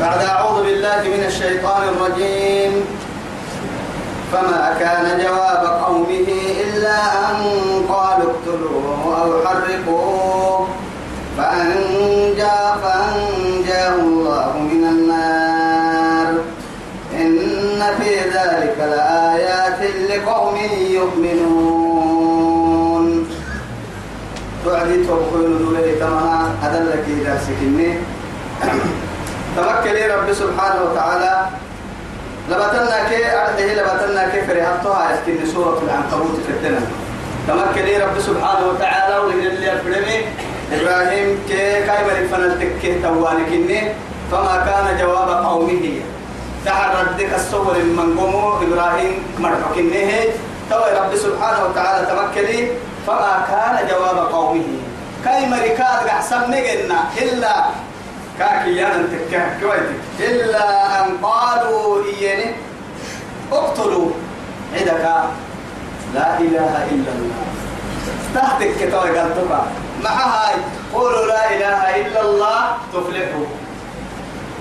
بعد أعوذ بالله من الشيطان الرجيم. فما كان جواب قومه إلا أن قالوا اقتلوه أو حرقوه. فأنجى فأنجاه الله من النار. إن في ذلك لآيات لقوم يؤمنون. توعدي توقعون دولي تمها هذا لك إذا سكني. تمكن رب سبحانه وتعالى. لبتنا كي أرده لبتنا كي فريحتها. يسكن سورة العنكبوت كتنا تمكن رب سبحانه وتعالى. ولد اللي أفرمي. إبراهيم كي كاي مريك فنلتك كي توانك إني فما كان جواب قومه. تحرد ديك الصور من قومه. إبراهيم مرحك إنه توي رب سبحانه وتعالى تمكن فما كان جواب قومه. كاي مريكات قحسن نجنا إلا كاكيانا تكه كويتك إلا أن قالوا إياني اقتلوا. عندك لا إله إلا الله. تحتك كتوي قلتك مع هاي قولوا لا إله إلا الله تفلحوا.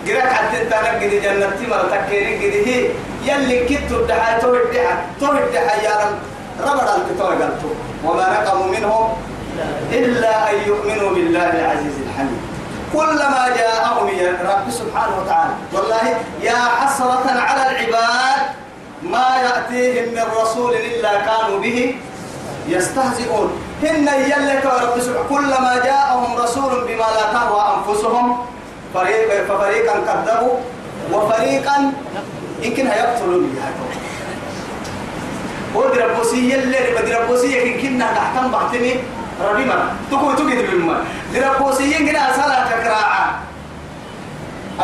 قرأت حتى تنقل جنة مرتك قد هي. يلي كنت الدعاء تو الدعاء تو الدعاء يا رب. ربنا الكتوي قلتك وما نقموا منهم إلا أن يؤمنوا بالله العزيز الحميد. كلما جاءهم يا رب سبحانه وتعالى والله يا حسرة على العباد ما يأتيهم من رسول إلا كانوا به يستهزئون. هن يلك رب سبحانه كلما جاءهم رسول بما لا تهوى أنفسهم فريق ففريقا كذبوا وفريقا يمكن هيقتلون ودي ربوسية اللي بدي ربوسية يمكن كنا تحتم بعتني ربي ما تكو تكو بالما لربوسيين كنا أسألها كراعة.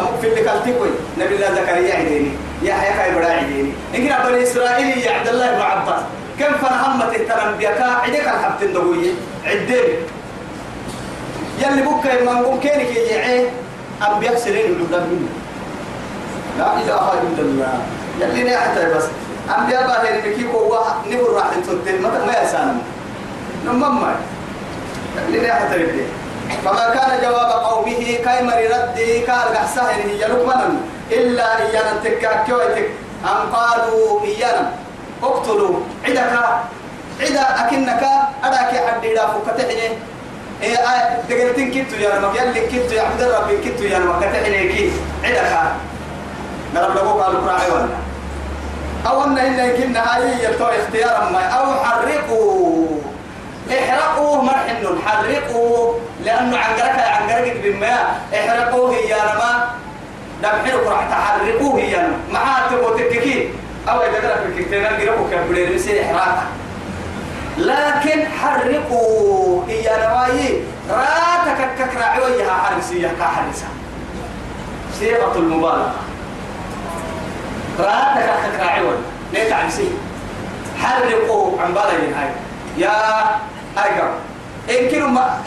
أم في اللي قال تقول نبي الله زكريا عديني يا حيا كاي بڑا عديني إنك بني إسرائيل يا عبد الله بن عباس. كم فنهمت الترم بيكا. عدك الحبت الدوية عدين يلي بكا يمانقوم كينك يجيعي أنبياء سرين ولدان منه لا إله إلا الله. يلي نحتاج بس. أنبياء باهر بكي قوة نبر راح تنتين ما يسانم نمم لنا حتى فما كان جواب قومه كاي مري ردي قال قحسه هي لقمنا. إلا إيانا تكاكيوتك أن قالوا إيانا. اقتلوا. عدك. عدا أكنك. أراك حد لا فكتحني. إيه آه دقلتين كتو يا نمك يلي كتو يا عبد الرب كتو يا نمك كتحني كي. عدك. نرب لقوك قالوا كراعي ولا. أو أن إن كنا هاي يلتو اختيارا ما. أو حرقوا. احرقوه مرحن حرقوه لأنه عنقرك عنقرك بالماء احرقوه هي ما دمحرك راح تحرقوه هي مع تبو تككي. أو إذا قرأت الكتاب قرأوا كبير رسي إحراقه لكن حرقوا هي نواي راتك ككراعي ويها حرسية كحرسة. صيغة المبالغة. راتك ككراعي ليه تعرسي حرقوا عن بالي هاي. يا أيقا إن كانوا ما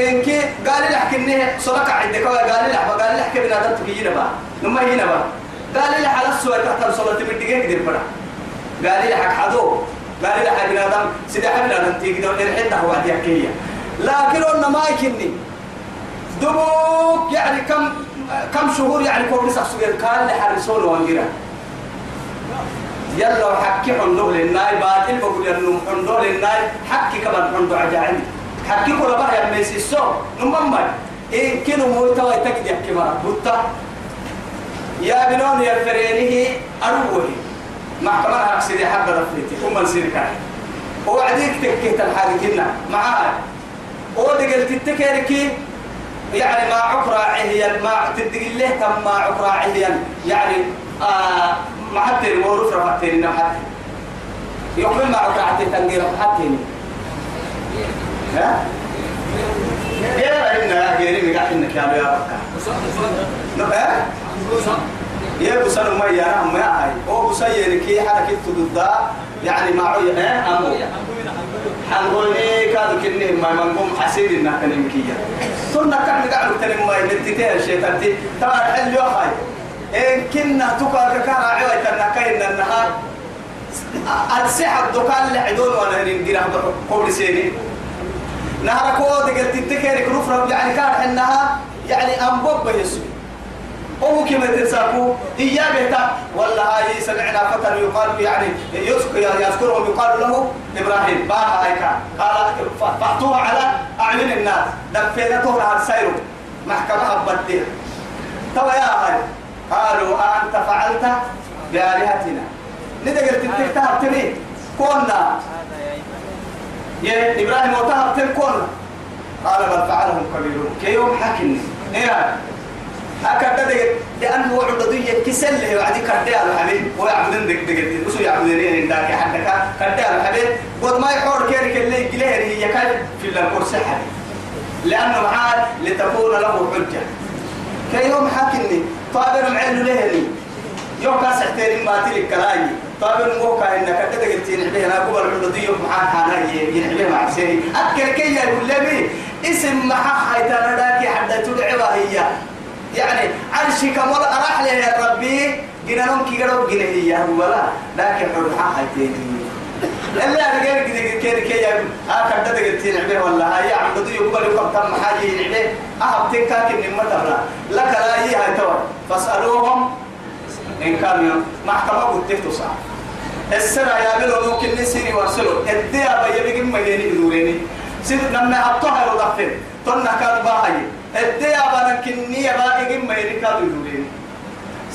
إن كي قال لي أحكي إنه صدق عندك قال لي قال لي أحكي بنادم تبينا بقى. نما هنا بقى. قال لي على السؤال تحت الصلاة تبدي كده بقى قال لي حق حدو. قال لي حق بنادم. سيدا حق بنادم تيجي ده الحين هو عندي حكية لكن قلنا ما يكني. دبوك يعني كم كم شهور يعني نسخ صغير قال لي حرسون وانجرا يلا وحكي حندو للناي باطل بقول انه حندو للناي. حكي كمان حندو عجائب. حكي كل بقى يا ميسي. السو نمم إن كانوا موتا ويتكد يحكي مرة بوتا. يا بنون يا فرينه أروه كمان أكسيدي حق رفلتي هم السيركاي وعديك تكيت الحاجة كنا معاه ودقل تتكيركي. يعني ما عقرا عهيا ما تدقل له تم ما عقرا عهيا. يعني آه ما حتى الموروث رفعتني نم حتى. يقبل ما عهيا تنقير حتى ها؟ يا إن يا غيري مقاح إنك يا بيا بكا يا بسنو ما يا ما هاي أو بسير كي حركة تددا يعني ما إيه أمو. حنقولني كادو كني ما منقوم حسيد إنك نمكية. ثم كان قاعد تنم ما ينتتيه الشيطان تي. ترى الحل يا خاي إن كنا تكا كا عوي تنكين النهار. السحب دكان اللي عدون وأنا نقرا قبل سيني. نهار كود قلت تذكر كروف رب يعني كان انها يعني أنبوب يسوي أو كما تنساكو إياه بيتا. ولا هاي سمعنا فتى يقال يعني يذكرهم يقال له إبراهيم باها هيكا قال فأتوها على أعين الناس. دفينته على سيره محكمة أبديها توا يا هاي. قالوا أنت فعلت بآلهتنا. ندقل تتكتها تني كنا يا إبراهيم وتهب تنكونا قال بل فعلهم كبيرون كي يوم حكني. إيه؟ هكذا دقت لأنه وعد ضيق كسل له. وعدي كردي على الحبيب. ويعبدن دق دق وسو يعبدن إن داك حتى كردي على الحبيب. قد ما يحور كيرك اللي قليه هي كان في الكرسي حبيب لأنه معاه لتكون له حجة. كي يوم حكني. طابر معين له يوم كاس احترم ما تلك كلاي طابر موكا إنك كده قلت ينعبه أنا قبل عددي يوم معاه حانا ينعبه مع سيري. أكل كي يقول لي اسم محا حيتانا داكي حتى تدعوا هي يعني عرشي كمال أراح لي يا ربي. جنا نوم كي قالوا جنا هي ولا. لكن حرحة حيتين. اللي أنا كده كي يا آه كده ده قلت نعمه ولا هاي عبدو يقول لكم تم حاجة نعمه أهب تكاك إن ما تبلا لك لا هي هاي توا. فاسألوهم إن كانوا محكمة قلت تصع السنة يا بلو ممكن نسيني وارسلوا الدنيا بيجي مجاني بدوريني سيد لما أبطها يرضفين تنا كان باهي الدنيا بنا كني يبا يجي مجاني كانوا يدوريني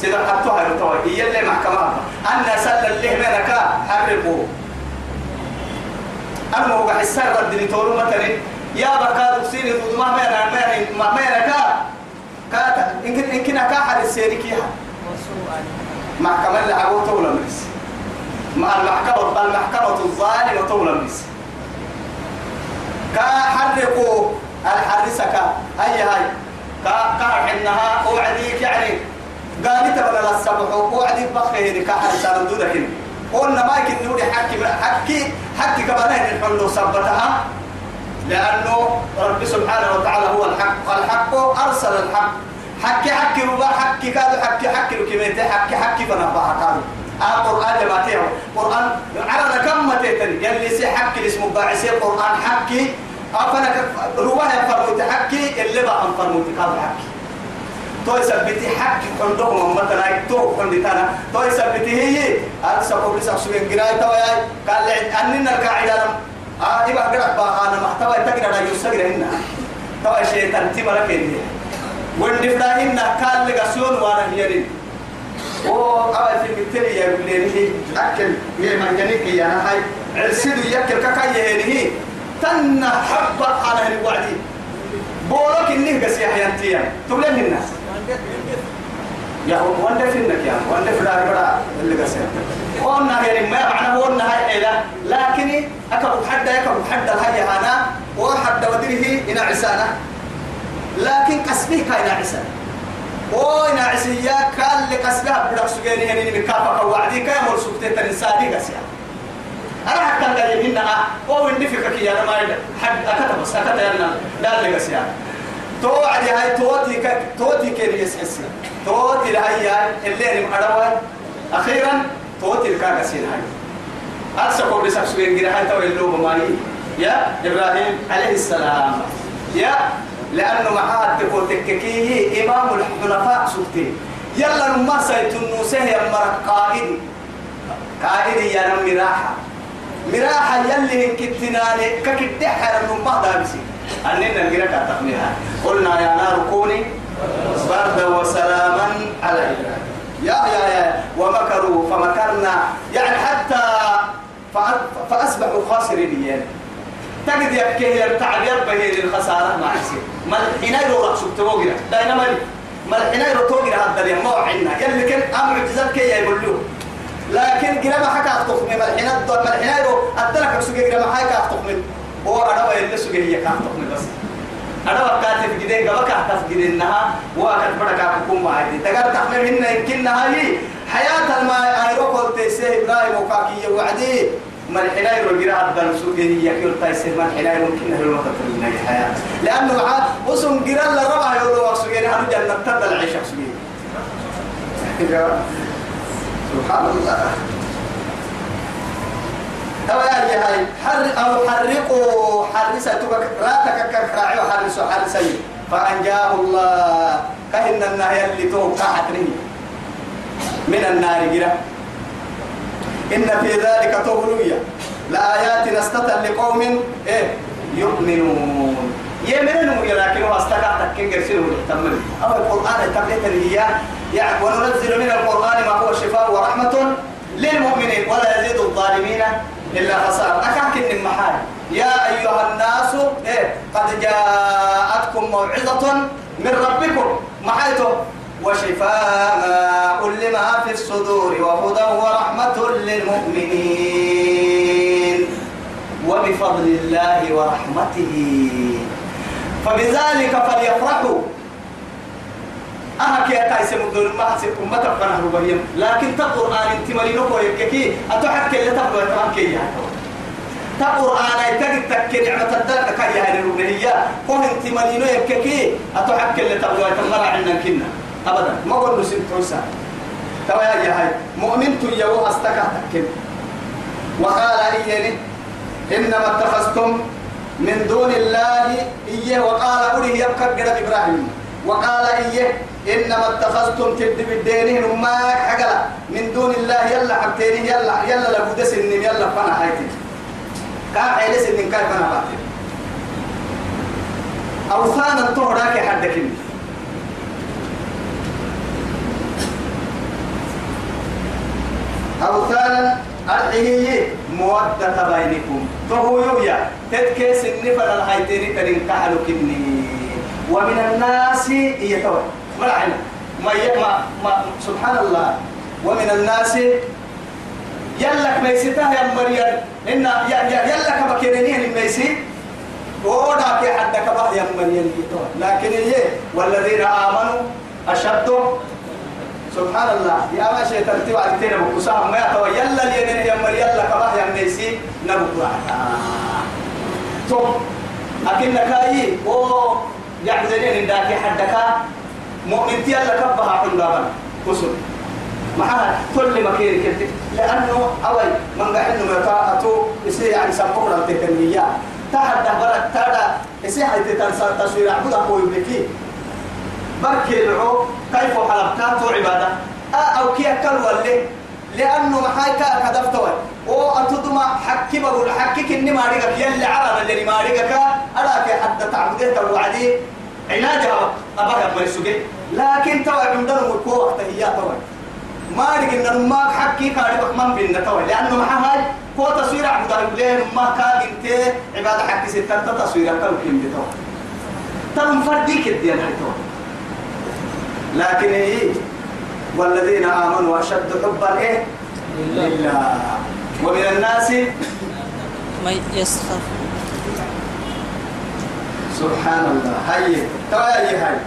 سيد أبطها يرضفين هي اللي محكمة. أنا سل اللي منك حرقوا أنا هو حسر رد لي تورو مثلا. يا بكاد سيني تود ما مينا مينا ما مينا كا. كاتا إن كن إن كنا كاحد السيركيها محكمة اللي عبوا طولة مرس مع المحكمة المحكمة الظالمة طولة مرس كحرقوا الحادثة كا. هاي هاي. كا كحنها وعديك يعني. قال تبلا السبح وعديك بخير. كحادثة ردودك قلنا ما يمكن نقول حكي حكي حكي كمان الحلو سبتها لأنه رب سبحانه وتعالى هو الحق. الحق أرسل الحق. حكي حكي ربا حكي كادو حكي حكي لكميته حكي حكي فنبا كادو. آه قرآن ما تيهو قرآن على كم ما تيتني يلي سي حكي اسمه باعسي قرآن حكي. أفنك ربا يفرموت حكي اللي بقى فرموت كادو حكي. تو يثبتي حكي عندهم مثلا تو عندنا تو يثبتي هي هذا سبب لسه سوين جراي تو يا قال لي أننا القاعدة آه إبقى قرأ بقى أنا محتوى تقرأ يسجل هنا تو شيء تنتي ملكين وندفنا هنا قال لك سون وأنا هيرين أو أول في مكتري يا بليني أكل هي مجانيك يا هاي عرسيدو يأكل كاكاي هي تنا حبة على الوعدي بولك إنه قسي حيانتيا تقول الناس يا هو وند فينك يا وند في دار بڑا اللي قسي قلنا يعني ما معنى قلنا هاي إلا لكن أكبر حد أكبر حد هاي أنا وحد ودره إن عسانة. لكن كسبه كاين عسانة وين عسيا كان لكسبها بدك سجيني هني مكافأة وعدي كام ورسوكتي تنسادي قسيا أنا حتى قال يمنا أو إن كي أنا ما حد أكتب بس أكتب أنا لا اللي قسيا توعدي هاي توتي ك توتي كيري يسحسي توتي لهاي اللي أنا مقربا أخيرا توتي الكاغسين هاي أرسل قبل سبسوين جرا هاي توي اللوب ماني يا إبراهيم عليه السلام. يا لأنه معاه تقول تككيه إمام الحنفاء سبتي يلا نما سيتنوسه يا مرق قائد. قائد يا نم مراحة مراحة يلي كتناني ككتحر من بعض بسي أننا نقرأ كتقنيها قلنا يا نار كوني بردا وسلاما على يا يا يا ومكروا فمكرنا. يعني حتى فأصبحوا خاسرين يعني تجد يبكي يرتعب يربه للخسارة. ما يصير ما الحين يروح داينا مالي ما الحين يروح توقرا هذا اليوم. ما وعنا يلي كان أمر جزاك كي يقولوا لكن قرا ما حكى تخمي ما الحين ما الحين يروح أدلك بسوق قرا ما حكى تخمي هو أنا وين سوق هي كان تخمي بس. أنا وقعت في جدين قبل كهتف جدين نها. وقعت بدك ما هذي تقدر تخمي منا يمكن هاي حياة الماء أيروكل تيسه إبراهيم وكاكي وعدي ما الحين يروح جرا هذا السوق هي تايسه ما الحين يمكن هو ما تطلعنا الحياة لأنه عاد وسم جرا لا ربع يروح سوق هنا هنو جنة تدل عيش سوق سبحان الله. أو يا هاي حر أو حرقوا حرسة تبك لا تككر راعي وحرسوا حرسي فأنجاه الله. كهن النهي اللي توقع من النار جرا. إن في ذلك تغلوية لآيات نستطر لقوم إيه؟ يؤمنون. يمنون لكنه استقع تكين قرسلوا تمر أو القرآن التبليت اللي هي يعني وننزل من القرآن ما هو شفاء ورحمة للمؤمنين ولا يزيد الظالمين إلا خسارة. أكاك المحال يا أيها الناس إيه قد جاءتكم موعظة من ربكم. محيته. وشفاء لما في الصدور وهدى ورحمة للمؤمنين. وبفضل الله ورحمته. فبذلك فليفرحوا. أها كي أتايس مدون ما حسب أمة فنه ربهم لكن تقرآن انت مرينوكو يككي. أتحك اللي تقلوا يتمام كي تقرآن يتجد تكي نعمة الدلق كي يعني ربهية كون انت مرينو يككي. أتحك اللي تقلوا يتمام عنا كنا. أبدا. ما قول نسيب توسا توا يا هاي. مؤمن تيو أستكى تكي وقال إياني إنما اتخذتم من دون الله إيه وقال أولي يبقى قرب إبراهيم. وقال إيه إنما اتخذتم تبد بالدينين ما حقلا. من دون الله يلا حبتيني يلا يلا لابد سنين يلا فانا حياتي. كان حيلي سنين كيف أنا باتي أوثانا تهراك حدك. أوثانا أرحيه مودة بينكم. فهو يويا. تتكيس النفل الهيتين ترين كحلو كني. ومن الناس يتوى. مرحنا ما ما ما سبحان الله. ومن الناس يلك ميسيتها يا مريم. إن يلك بكيرنيه الميسي وودا في حدك بقى يا مريم لكن هي والذين آمنوا أشد سبحان الله. يا ما شيء ترتيب على تينا بكسام. ما يتوى. يلا لي يا مريم لك بقى يا ميسي. نبكوا. تو أكنك أي أو يعبدني عندك حدك. مؤمن تيا لك بها حندابا كسر. معها. كل مكين كنت لأنه أول من قاعد إنه مرتاحته يصير يعني سبقنا التكنية تحدى برد تدا يصير حيث تصوير. عبد أبو يبكي بركي العو كيف حلقات عبادة. أو كي أكل ولا لأنه محايكا كدفتوي أو اتدما حكي بقول حكيك إني ما ريقك يلي عرب اللي ما ريقك أراك حتى تعبده توعدي عنادها أبغى ما يسوق لكن تو عندنا مكو وقت هي تو ما إن ما حكي كاري من بيننا تو لأنه ما هاي كو تصوير عبد الله ما كان إنت عبادة حكي ستة. تصوير كانوا كيم تو تم فرديك الدين تو لكن إيه؟ والذين آمنوا اشد حبا إيه؟ لله. ومن الناس من يسخر. سبحان الله. هاي توايا هاي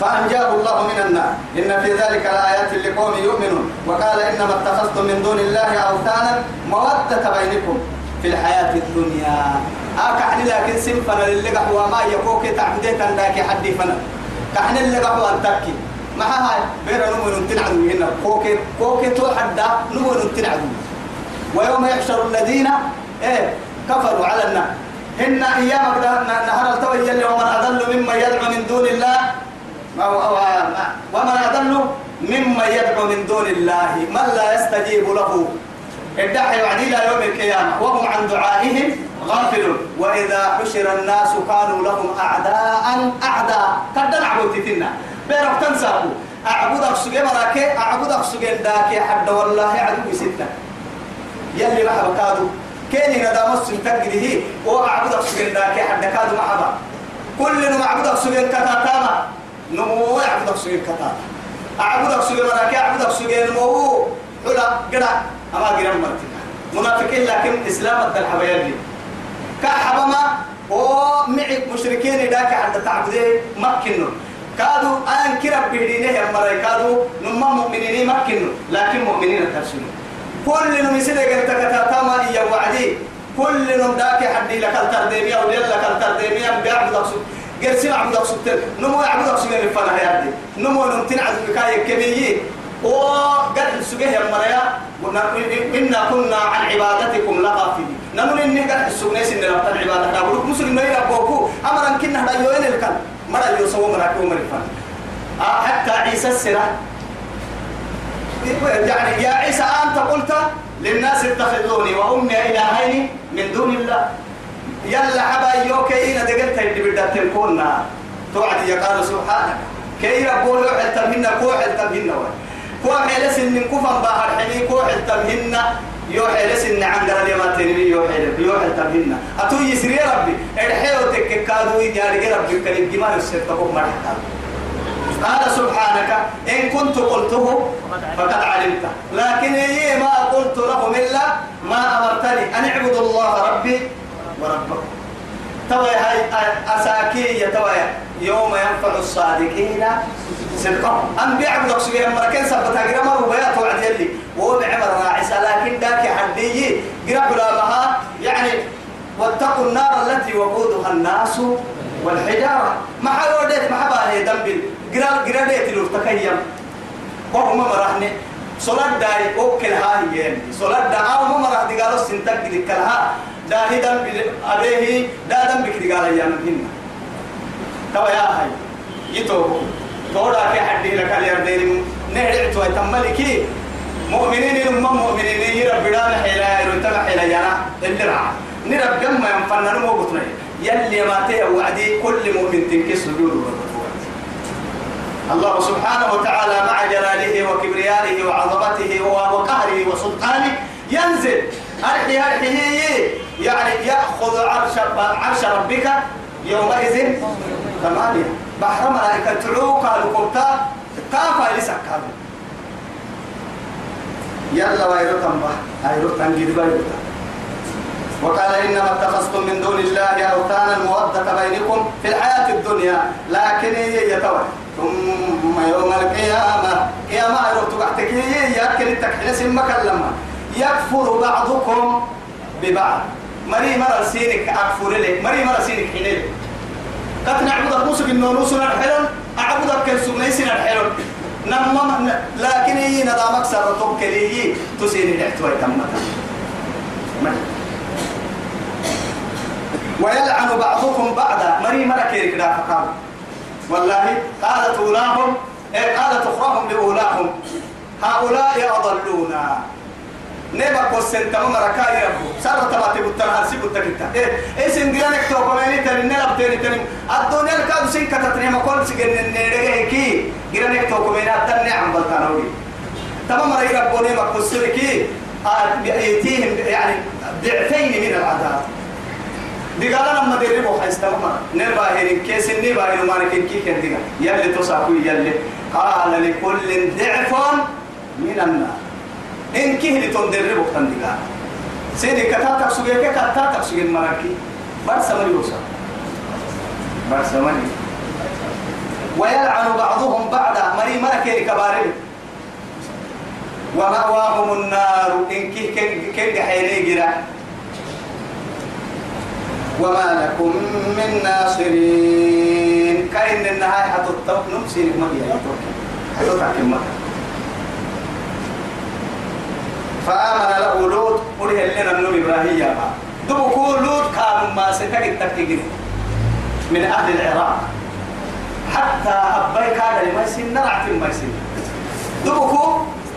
فأنجاه الله من النار. إن في ذلك لآيات لقوم يؤمنون. وقال إنما اتخذتم من دون الله أوثانا مودة بينكم في الحياة الدنيا. أكحن لكن سنفنا للقح وما يكوك تعبديت لك حد فنا كحن اللقح وانتكي ما هاي؟ بير نمو تنعدو هنا كوكي كوكي تو حدا نمو تنعدو ويوم يحشر الذين إيه؟ كفروا على النار. هن أيام نهر التوي اللي ومن أضل ممن يدعو من دون الله. ومن أضل ممن يدعو من دون الله. من لا يستجيب له. ادعى وعدي يوم القيامة. وهم عن دعائهم غافلون وإذا حشر الناس كانوا لهم اعداء أعداء. قد نعبد تنا بيرك تنساكو أعبدك سجى مراكي أعبدك سجى داكي حد والله عدو ستة. يلي محبا كادو كيني ندام السن تقريه وأعبدك سجى داكي حد كادو محبا كل نم أعبدك سجى كتاتاما نمو أعبدك سجى كتاتا أعبدك سجى مراكي أعبدك سجى نمو حلا قرأ. أما قرأ مرتنا منافقين لكن إسلام الدلحبا يلي. كحبما ومعك مشركين داكي حد تعبدي مكنون كادوا أن كرب بهدينه يا مراي كادوا نما مؤمنين مكنوا لكن مؤمنين ترسلوا كل نم يسير قلت كتاما يا وعدي كل نم داك حدي لك الترديمية أو لك الترديمية بيعبد أقصد قرسين عبد أقصد نمو يعبد أقصد من الفنا هيادي نمو نمتن عز بكاية كمية وقد سجيه يا مرايا إنا كنا عن عبادتكم لغافلين نمو إني قد سجنيس إن ربط العبادة نقول مسلم ما يربوكو أمرا كنا هذا يوين الكلام مرا يوسو مرا كو مرا فان آه حتى عيسى السنة يعني يا عيسى أنت قلت للناس اتخذوني وأمي إلهين من دون الله. يلا حبا يوكي إنا دقلت اللي بدأت تكوننا توعد يقال سبحانك. كي ربوه يوحل تمهن كوحل تمهن كوحل سن كفن باهر حمي كوحل تمهن يوحل سن عن قرر ما تنبي يوحل يوحل تمهن أتو يسري ربي الحيو تككادو يداري ربي كريم جمال السرطة مرحبا قال سبحانك إن كنت قلته فقد علمت. لكن هي ما قلت لهم إلا ما أمرتني أن اعبدوا الله ربي وربكم. توي هاي أساكي توي يوم ينفع الصادقين صدقهم أن بيعبدوا سبيل مركين سبتا قرمر وبيات وعد يلي. وهو بعمر راعسة لكن ذاك حدي. قرب لها يعني واتقوا النار التي وقودها الناس والحجارة. ما حلودت ما حبالي دنبل قرال قراليت لو تكيم. وهم مرحني. صلاة داي أوكل هاي يعني. صلاة دا أو ما مرح دي قالوا سنتك دي كلها. دا هي دم أبيه دا دم بك دي قال يا مهنا توا يا هاي يتو تودا في حد لك اليردين نهرت ويتملكي مؤمنين هم مؤمنين. يرب بدان حيلا يرتبع حيلا يانا اللي رعا. نرب جمع ينفنن مو بطني. يلي ما تي وعدي كل مؤمن تنكس سجوده الله سبحانه وتعالى مع جلاله وكبريائه وعظمته وقهره وسلطانه ينزل. أرحي أرحي. يعني يأخذ عرش عرش ربك يومئذ. ثمانية بحر ملائكة تعوك لكبتا كافة لسكا يلا ويرتم به أيرتم جد بيرتم وقال إنما اتخذتم من دون الله أوثانا مودة بينكم في الحياة الدنيا لكن يتوى ثم يوم القيامة قيامة يروتو قعتك يأكل سمك لما يكفر بعضكم ببعض. مري مرة سينك أكفر لك مري مرة سينك حلال قد نعبدك موسى بالنونوس الحلال أعبدك كالسمني سنة الحلال نمم لكن هي ندامك سرطوك لي. تسيني نحتوى تمتا ويلعن بعضكم بعضا. مري مرة كيرك دا فقال والله قالت أولاهم إيه قالت أخراهم لأولاهم هؤلاء أضلونا. نبا قصن تمام مركا يربو سارة تباتي بطن هرسي بطن كتا إيه إيه سنجرانك تو كماني تنين نلب تنين تنين الدنيا الكادو سن كتتني ما كل سجن نرجع كي جرانك تو كماني أدنى عم بلتانوي تمام مرة يربو نبا قصن كي يأتيهم يعني ضعفين من العذاب دي قال لما دربوا حيستمر نربا هيرين كيس النبا هيرين مانك كي كان دي يلي تصاكو يلي قال لكل ضعف من النار إن كهل دي قال سيدي كتاتك سوغي كتاتك سوغي مراكي برسا من يوسف برسا من ويلعن بعضهم بعضا مري مركي كبارين ومأواهم النار. إن كه كن حيني جرا. وما لكم من ناصرين. كأن النهاية حتطب. نمسي مهي حتطعك المكة فآمن له لوط قله لنا من إبراهيم دبكو لوط كانوا ما ستك التكتيك من أهل العراق. حتى أبي كان لما يسين نرعت ما يسين دبكو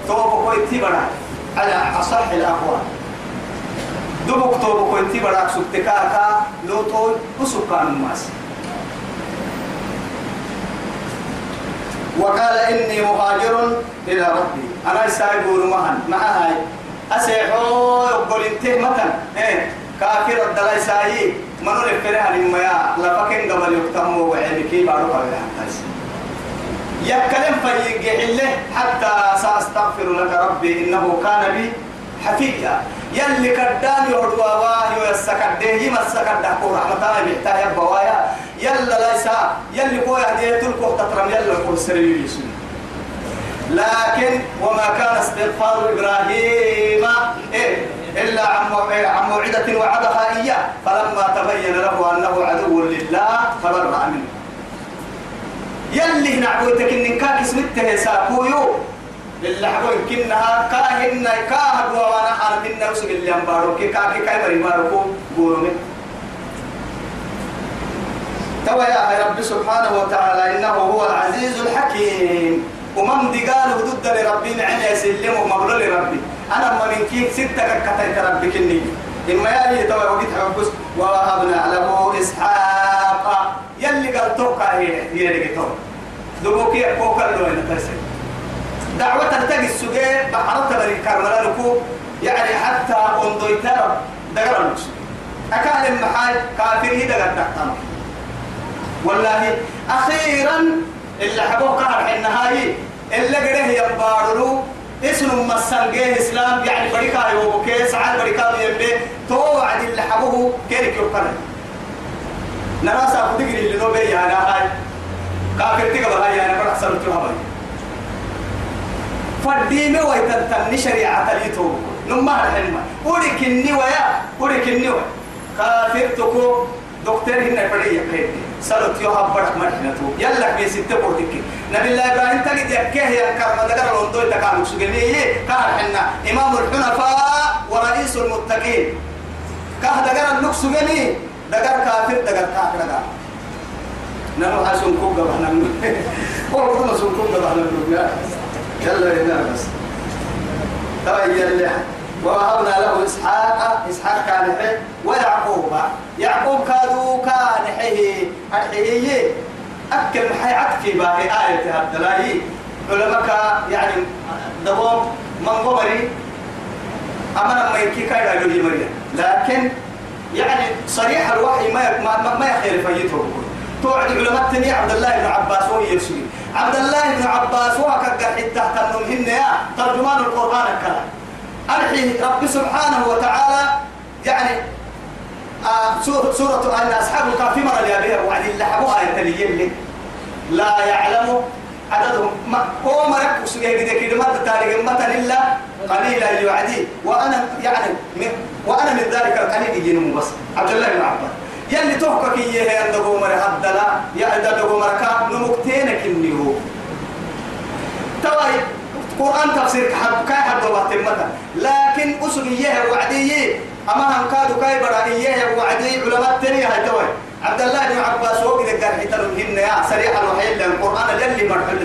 توبكو يتبرع على أصح الأقوال. دبك توبكو يتبرع سبتكاكا لوطو وسكان الناس وقال إني مهاجر إلى ربي. أنا سايبور مهن مع هاي. أسيحو يقول انته مثلا إيه. كافر الدلاي ساي. منو لفرها لما يا لفكين قبل يقتموا وعلمكي بارو قبل حتى يكلم فيجي له حتى سأستغفر لك ربي. إنه كان بي حفيا. يلي كدان يهدوا واه يسكد ده يمسكد ده كورا متى بيحتاج بوايا يلا ليس يلي كوي هديه تلقوا تترم يلا كل سرير يسوع. لكن وما كان استغفار إبراهيم إيه إلا عن عن موعدة وعدها إياه. فلما تبين له أنه عدو لله تبرأ منه. يلي نعبوتك إن كاك اسمته ساكويو. اللي حقول كنها كاهن كاهد وأنا حالة النفس اللي أمبارو كي كاكي كاي مري ماركو قولوا توا يا رب سبحانه وتعالى إنه هو العزيز الحكيم. ومن دقال ضد لربي نعم يسلم ومبلغ لربي. أنا ما من كيك ستة كتايت ربي كني. إما يلي توا وقت حبس ووهبنا له إسحاق. يلي قال توقع هي هي اللي تو دوكي كوكا لو أنا تسي دعوة تلتقي السجاء بحرت بني كرملانكو يعني حتى أنضيتها دقر المسلم أكان المحاي كافر هي دقر والله أخيرا اللي حبوه قهر النهاية اللي قده يبارلو اسم مسنجه إسلام يعني بريكا يوبكي سعال بريكا يمبي توعد اللي حبوه كيرك يوكنا نراسا بدقري اللي نوبي يا هاي. كافر تقبل هاي أنا برح سلطة هاي. فديمي ويتنتن شريعة اليتوب نما الحلمة ورك النويا ورك النويا كافر دكتور هنا فريق كيف سلط يوها برك مرحنتو يلا بي ستة بورتك نبي الله إبراهيم تجد يكيه يا كرم. دقر لوندو تكامل سجني كار حنا. إمام الحنفاء ورئيس المتقين. كه دقر اللوك سجني دقر كافر دقر كافر دقر. نحن حاسون كوكا بحنا والله كنا سون كوكا بحنا يلا يلا بس. تبين ووهبنا له إسحاق إسحاق كان حي ويعقوب. يعقوب كادو كان حي الحي أكل حي عتكي باهي آية هالدلاهي علماء يعني دوام من قبري أمنا ما يكي كايدا يقول مريم. لكن يعني صريح الوحي ما ما ما يخير فيته توعد علماء تني عبد الله بن عباس وهو يرسل عبد الله بن عباس كقحي تحت النمهن يا ترجمان القرآن الكلام أرحي رب سبحانه وتعالى يعني آه سورة, أن أصحاب الكهف مر اللي أبيها وعد اللي حبوها يتليين لا يعلم عددهم. ما هو مرك سجى كده كده ما تتارك إلا قليلا يعدي. وأنا يعني من وأنا من ذلك القليل يجيني بس. عبد الله بن عباس. يلي تحكك إياه عندكم مر هدلا يا عندكم مركا نمكتينك إنه توي قرآن تفسير كحب كاي حد تمتا لكن أسر إياه وعدي. أما هم كادوا كاي برا إياه وعدي علماء تنية هاي توي. عبد الله بن عباس وقد قال حتر هن يا سريع الوحي إلا القرآن يلي مرحل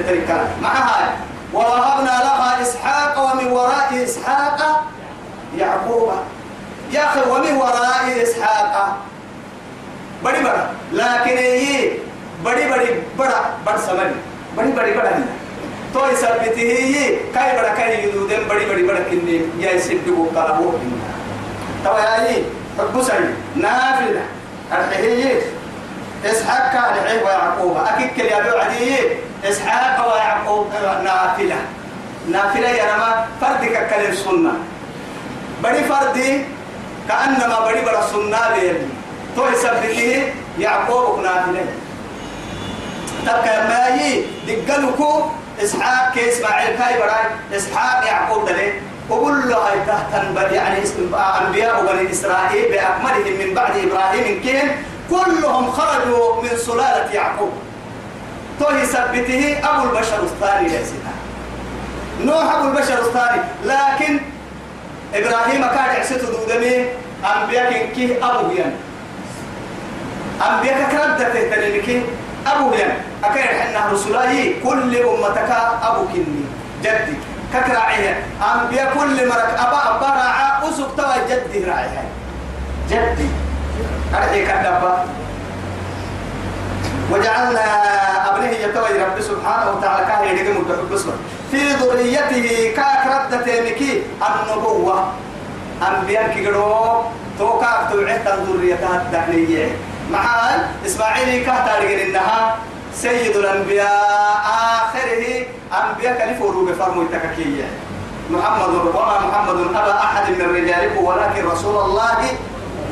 مع هاي. ووهبنا لها إسحاق ومن وراء إسحاق يعقوب. يا أخي ومن وراء إسحاق. بڑی بڑا. لكن یہ بڑی بڑی بڑا بڑ سمجھ. بڑی بڑی بڑا نہیں. तो يثبته ये كاي बड़ा كاي يدودن बड़ी बड़ी बड़ा किन्ने या इसे को कला वो तो يعني بصري نافلة الحيه إسحاق كان حيه ويعقوب أكيد كل يبيع عدي إسحاق ويعقوب نافلة نافلة يا رما فردك كلام سنة بڑی فردي كأنما بڑی بڑا سنة بيلي تو يثبته يعقوب نافلة تبقى ما يي دقلكو إسحاق كإسماعيل كاي براي إسحاق يعقوب دلي وقول له هاي تحت يعني أنبياء بني إسرائيل بأكملهم من بعد إبراهيم كين كلهم خرجوا من سلالة يعقوب. تو يثبته أبو البشر الثاني سيدنا. نوح أبو البشر الثاني. لكن إبراهيم كان عسيته دودمي أنبياء كيه أبو يعني أنبياء كرد تهتنينك أبو يعني أكيد حنا رسولاي كل أمتك أبو كني. جدي. ككراعيه أنبياء كل مرك أبا أبا راعى أسق توا جدي راعيها جدي. أرحي كدبا. وجعلنا أبنه يتوي رب سبحانه وتعالى كاه يدقم الدحب في ذريته كاك ردة مكي النبوة. أنبياء كيقولوا توكاك توعيت ذريتها الدهنية. معان إسماعيل كهتارجن إنها سيد الأنبياء. آخره أنبياء كلفوا بفرموا التككية. محمد وما محمد أبا أحد من رجالكم ولكن رسول الله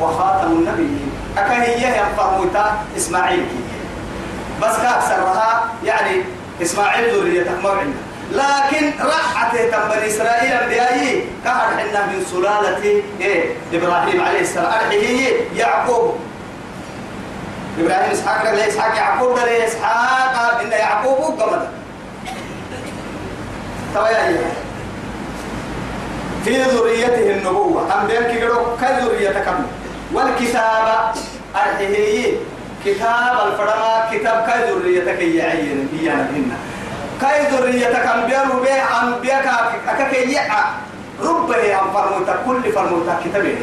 وخاتم النبيين. أكهية ينفرموا إسماعيل. بس كأكثرها يعني إسماعيل ذريته موعنا لكن راحت بني إسرائيل أنبيائي. كهر حنا من سلالة إيه إبراهيم عليه السلام. أرحيه يعقوب. إبراهيم إسحاق لي إسحاق يعقوب لي إسحاق إن يعقوب قمد طيب في ذريته النبوة أم بينك يقولوا كذرية كم والكتابة أرحيه. كتاب الفرما كتاب كاي ذريتك يعين إيانا بهن. كاي ذريتك أنبياء ربيع أنبياء كاكي يعا ربه أن فرموتا كل فرموتا كتابه.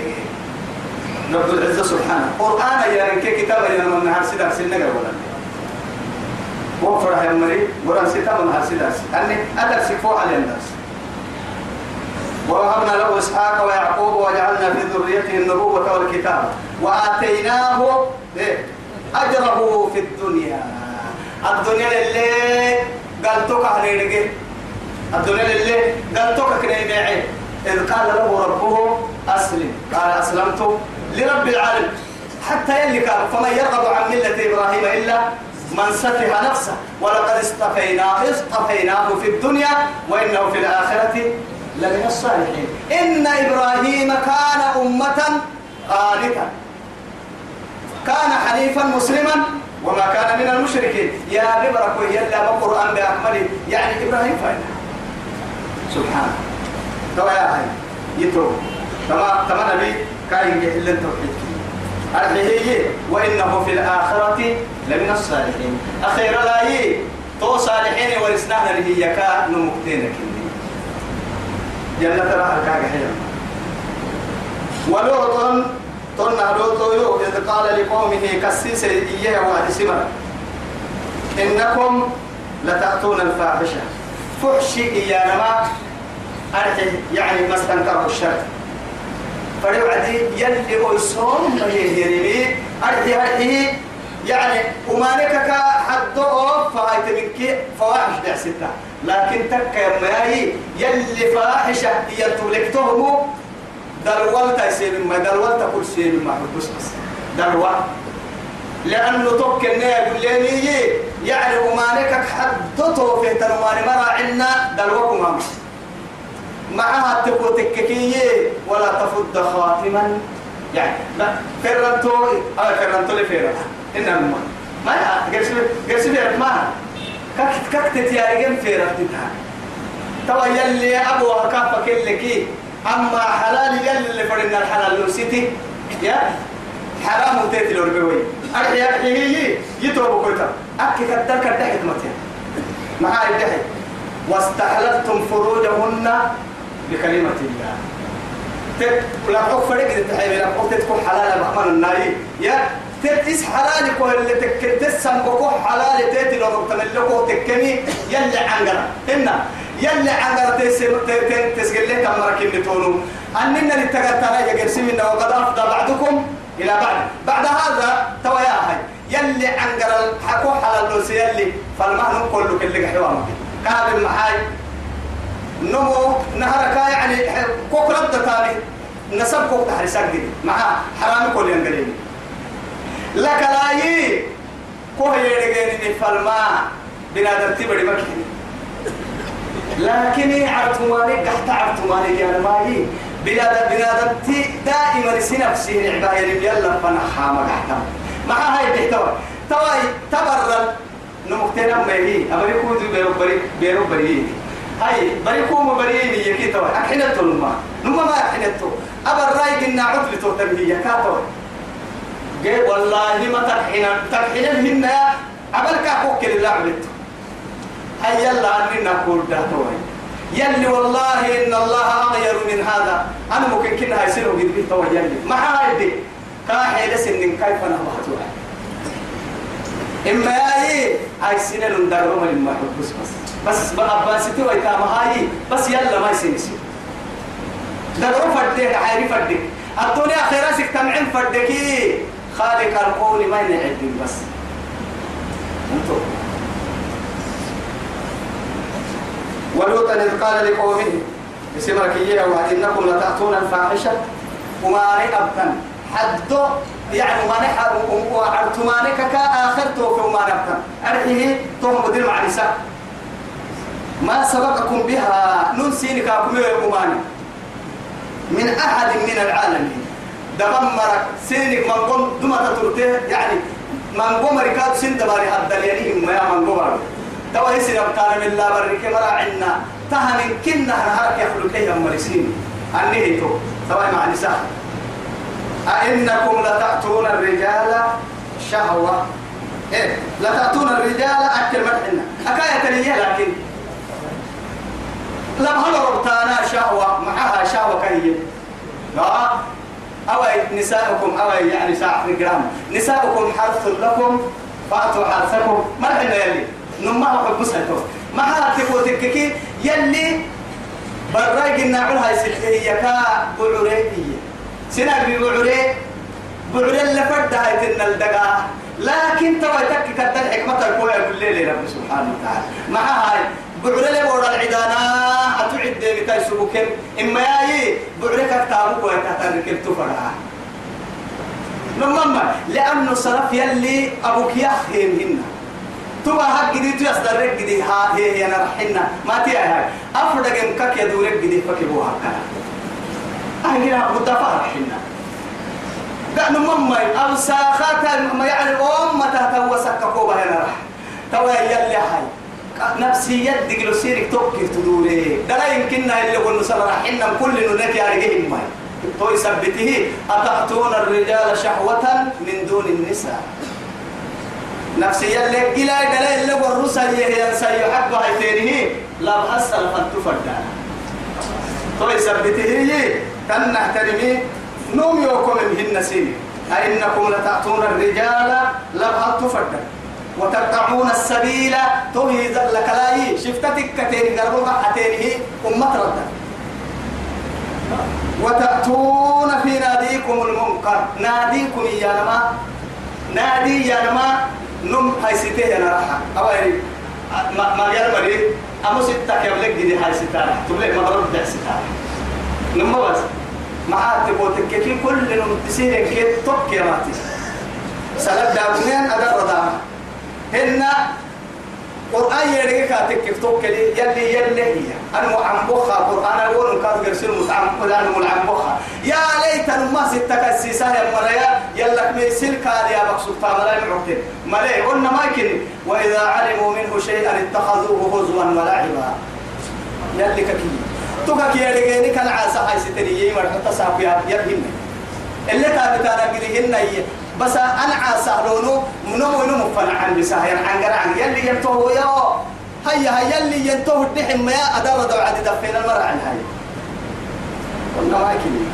رب العزة سبحانه. قرآن يا رنك كتاب يا من نهار سيدا سنة ولا. وفرح يا مري وران سيدا من نهار سيدا أني أدر سكفو على الناس. ووهبنا له إسحاق ويعقوب وجعلنا في ذريته النبوة والكتاب. وآتيناه إيه؟ أجره في الدنيا. الدنيا اللي توك على الدنيا اللي قال توك كني معي إذ قال له ربه أسلم. قال أسلمت. لرب العالمين. حتى يلي قال فمن يرغب عن ملة إبراهيم إلا من سفه نفسه. ولقد اصطفيناه اصطفيناه في الدنيا وإنه في الآخرة لمن الصالحين. إن إبراهيم كان أمة قانتا. كان حنيفا مسلما وما كان من المشركين. يا ببرك يلا بقرآن بأكمله. يعني إبراهيم فايدة. سبحانه توا يا هاي يتو تما تما نبي كاين إلا التوحيد هي وإنه في الآخرة لمن الصالحين. أخيرا لا تو صالحين ورسناها اللي هي كا نمكتينك جنة راح الكاغا حيا ولوطا طن لوطو إذ قال لقومه كسيس إياه وادي سمر إنكم لتأتون الفاحشة. فحشي إيانا ما يعني ما استنكره الشر فلوعدي يلي أيسون بيهرمي أرحي أرحي يعني ومالك حد فهاي تبكي فواحش دع ستة لكن تك يا ماي يلي فاحشة هي تولكتهم دلوالتا يسير ما دلوالتا كل شيء ما بس بس. دلوال. لأنه توك النيا لي يعني ومالك حدته في تنواني مرا عنا دلوكم هم معها تكو تككية ولا تفض خاتما. يعني لا فرنتو آه فرنتو لفيرا إنما ما ما قرش قرش ما كك كك تتيارجن في رفتها توا يلي أبو اللي أما حلال يلي اللي فرنا الحلال لوسيتي. يا حرام وتيتي لوربوي أرحي أرحي هي يتوب كويتا أكي كدر كدر حكمتها معاي الدحي واستحللتم فروجهن بكلمة الله. تك لا حق فرق التحيي لا حق تكون حلال بحمن الناي يا تتس حلال كو اللي تك تسم بكو حلال تيتي لو تملكو تكني يلي عنقرا إن يلي عنقرا تسم تسجل لك مركب بتونو. أننا للتقطع يا قرسمنا وقد أفضى بعضكم إلى بعد. بعد هذا توا يا هاي يلي عنقرا حكو حلال لو سيلي فالمهن كله كل حوامك. كان المحاي نمو نهرك يعني كوك رد تاني نسب كوك تحرسك مع حرام كل ينقليني لك لاي كوه يرجعني فالما بنادم تبدي مكين لكن عرتماني قحت عرتماني يا ماهي بنادم بنادم تي دائما سنفسي عباية يلا فنحا ما قحتم مع هاي بيتوا تواي تبرر نمكتنا ما هي أبري كودو بيرو بري بيرو بري هاي بري كومو بري يكي تواي أحنتو نما. نما ما أحنتو أبر راي قلنا عطل تو تبهي كاتوي جاي والله ما تحين تحين هن عملك أخوك اللي عملت هاي يلا أننا نقول داتوي يلي والله إن الله أغير من هذا. أنا ممكن كنا هيصيروا قد بيه توي يلي. ما هاي دي كاحي لسن كيف نبهتوها إما هاي هاي سنة لندرهم لما بس بس. بس بقى بس توي تام هاي بس يلا ما يصير دغرو فدك عارف فدك الدنيا خيراسك تمعين فدكي خالق القول ما ينعد بس. انتو. ولوطا إذ قال لقومه بسمرك إياه وإنكم لتأتون الفاحشة. وما أبتن حدو يعني ما نحر وعرتمانك كآخرته في وما نبتن أرحيه توم مدير معرسة ما سبقكم بها ننسينك أكمل يقوماني من أحد من العالمين دمرك سينك من قم دم تطرته يعني من قم ركاب سن دباري حد دليلهم ما من قم توا يسير أبطال من الله برك مرا عنا. تهن كنا هرك يخلق كي مرسين. أني هيتو. توا مع نساء. أئنكم لتأتون الرجال شهوة. إيه لا تأتون الرجال أكل مرحنا أكاية تليه لكن لم هل ربطانا شهوة معها شهوة كهية لا أو نساؤكم أو يعني ساعة جرام نساؤكم حرث لكم فأتوا حرثكم. ما حنا يلي نما حب مسحتو ما هاتكو تككي يلي براي قلنا عرها يسلحي يكا بعريه سنة ببعريه بعريه اللي فرد هاي تنا الدقاء لكن توا تكي كتن حكمة الكوية كل ليلة سبحانه وتعالى. مع هاي بعريه اللي بورا العدانا أتعد دي بتاي سبوكين إما ياي بعريه كتابك ويتهتن ركب تفرها لما لأنه صرف يلي أبوك يخيم هنا تبا هك جدي تيصدر رك جدي ها هي أنا رحنا ما تيا هاي أفرد جم كك يدورك جدي فكبوا هكذا أهلنا مدافع رحنا قال مما أو ساخات ما يعني أم تهتو سككوا بهنا رح توا يلي هاي. نفسي يدك لو سيرك توكي تدوري. دلا يمكننا اللي قلنا صار رحنا كل نونك يا رجال ماي. تو يثبته. أتأتون الرجال شهوة من دون النساء. نفسي يلي إلى دلا اللي والرسل ينسى يحب هيتينه لا بحصل فانتفرد تو يثبته تنه ترمي نوم يوكم مهن سيني. أئنكم لتأتون الرجال لبها تفرد. وتقطعون السبيل. توهي لك لاي شفتتك كتير قربوا حتينه أمة رد وتأتون في ناديكم المنكر. ناديكم يا نما. نادي يا نما. نم هاي ستة أنا راح أوي ما ما يلا مري أمو ستة كيف لك دي هاي ستة؟ تقول ما برد ده ستة. نم بس. ما تقول تككي كل نم تسير كي توك يا ماتي. سلب دابنين أدر رضا هن قرآن يريك كاتك توك لي يلي يلي هي. أنا عم بخا قرآن أقول كاتب يرسل متعم قرآن ملعم بخا يا ليت ما ستك السيسة يا مريا يلا ميسل كان يا مقصود تاملا معتين ملي قلنا ما يمكن وإذا علموا منه شيئا اتخذوه هزوا ولعبا. يلي ككي. توكا كي يريك كان عاسى هاي ستني يمر. حتى ساقي يبهن اللي تابتانا قليهن بس أنا عاسهلونو منو منو مفنا عن بساهر عن قرع عن يلي ينتهو يا هيا هيا يلي ينتهو الدحم ما أدار دو عدي دفين المرأة عن هاي. قلنا ما يكني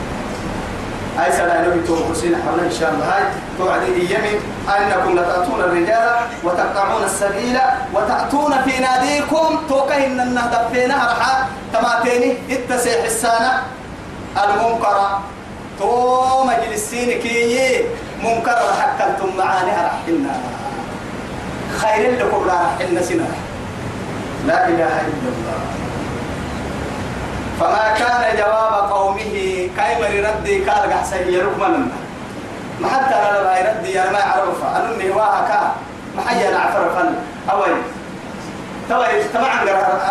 أي سلا لو يتوب حسين حولا إن شاء الله. هاي توعد إيامي أنكم لتأتون الرجال وتقطعون السبيل وتأتون في ناديكم. توكهن النهضة فينا رحا تماتيني. اتسي حسانا المنكر تو مجلسين كي منكر حكمتم معاني رحلنا خير لكم لا رحلنا سنة لا إله إلا الله. فما كان جواب قومه كايما ردي قال قحسي يركمنا ما حتى أنا لا يردي يا ما يعرف انني واها كا. ما حي أنا عفر فن. أوي. توي طبعا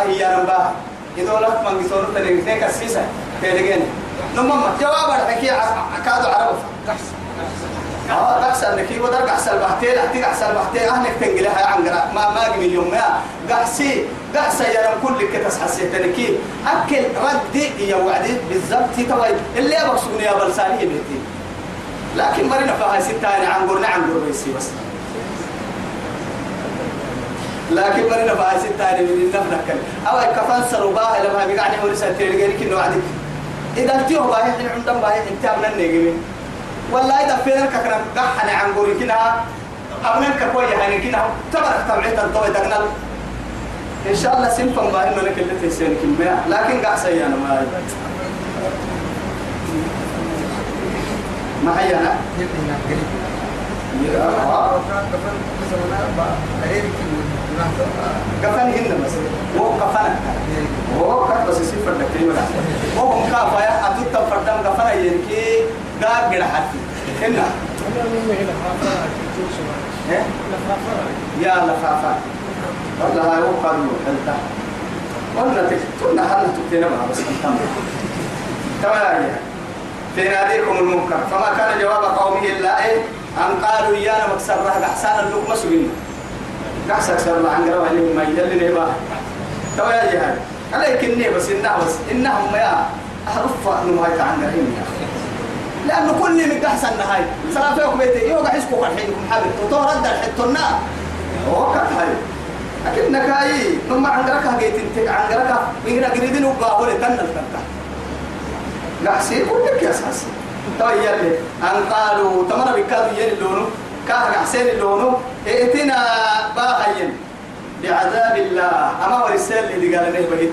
هي أنا باه إذا لك من قصور تلقى هيك السيسة. تلقين نمما جواب الحكي كادو عرف آه قحس إنك يودر قحس البحتين احتي قحس البحتين أهلك تنقلها عن ما ما قمي اليوم ما قحسي قحس يا رب كل كتس حسيتني كي أكل ردي يا وعدي بالضبط. توي اللي أبغى سوني يا بلساني بيتي. لكن مرنا فيها ستة عن قرنا عن قرنا بس. لكن مرنا فيها ستة من النفنك أو كفن سرباه لما بيقعني ورسالة تلقى كنه وعدك إذا تيوه باهي حين عندهم باهي انت أبنى النجمي والله إذا فينا كنا قحنا عن قولي كنا أبنى كوي يعني كنا تبرك تبعيت الضوء دقنا إن شاء الله سنفن باهي من كل تسين كلمة. لكن قح سيانا ما ما هي أنا؟ كفن هنا بس. هو كفنك هو كف بس يصير لك كلمة هو هم كافة يا أتوت فردام كفن ينكي قاب جرا حتى هنا يا لفافا والله هاي هو قالوا حلتا قلنا تكتبنا حالة تكتنا بها بس تمام في ناديكم المنكر. فما كان جواب قومه إلا إيه؟ أن قالوا إيانا مكسر رهد أحسان اللقمة سبيل قحسك سر عن قروا عليهم ما يدل نبا تو يا عليك النبى بس إنها بس إنهم يا أحرف نمايت عن قرهم يا لأنه كل من أحسن هاي. سلام فيكم بيتي يوقع حسكم الحين حبيب. وطور رد الحتنا وقت هاي. لكنك هاي نما عنقرك هجيت أنت عنقرك من قريدين وقاهول تنل تنتا قاسي كلك يا أساس طيب يلي. أن قالوا تمر بكاد يلي لونو. كاه حسين اللونو ائتنا باهين بعذاب الله. أما ورسال اللي قال لي بهيت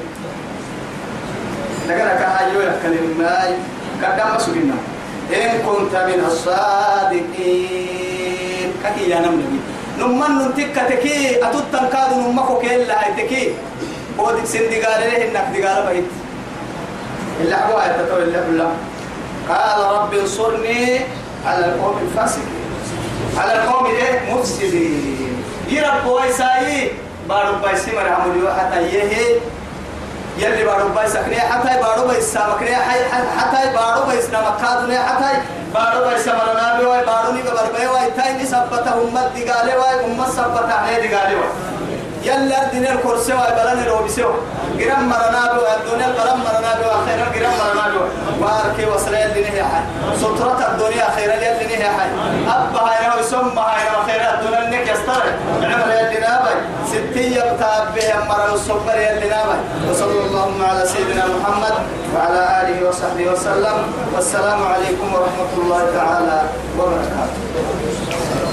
لكن كهايو يكلم ماي قدام مسجنا إن كنت من الصادقين. كي يا نمني نمان ننتك تكي. أتوتن كادو نمكو كيلا هاي تكي ودك سندي قال له إنك دي قال بيت إلا هو يتطور إلا بالله قال رب انصرني على القوم الفاسقين. على القوم إيه؟ مفسدين. يرب ويساي بارو بايسي مرحمو حتى يهي. يلي بارو باي سكني حتى بارو باي سامكني حتى بارو باي سامكادني حتى بارو باي سمرنا بي واي بارو ني بار باي تاي ني سبتا امت دي قالي واي امت سبتا هي دي قالي واي. يلا الدين الكرسي واي بلاني رو بيسو جرام مرنا بي الدنيا برام مرنا بي وأخيرا جرام مرنا بي باركي وصلي الدين هي حي. سترة الدنيا خير الدين هي حي. أبا هاي هو سم هاي خير الدنيا انك يستر. عمر الدين ابي ستية بتابه مرة الصبر يلي نابي وصلى اللهم على سيدنا محمد وعلى آله وصحبه وسلم. والسلام عليكم ورحمة الله تعالى وبركاته.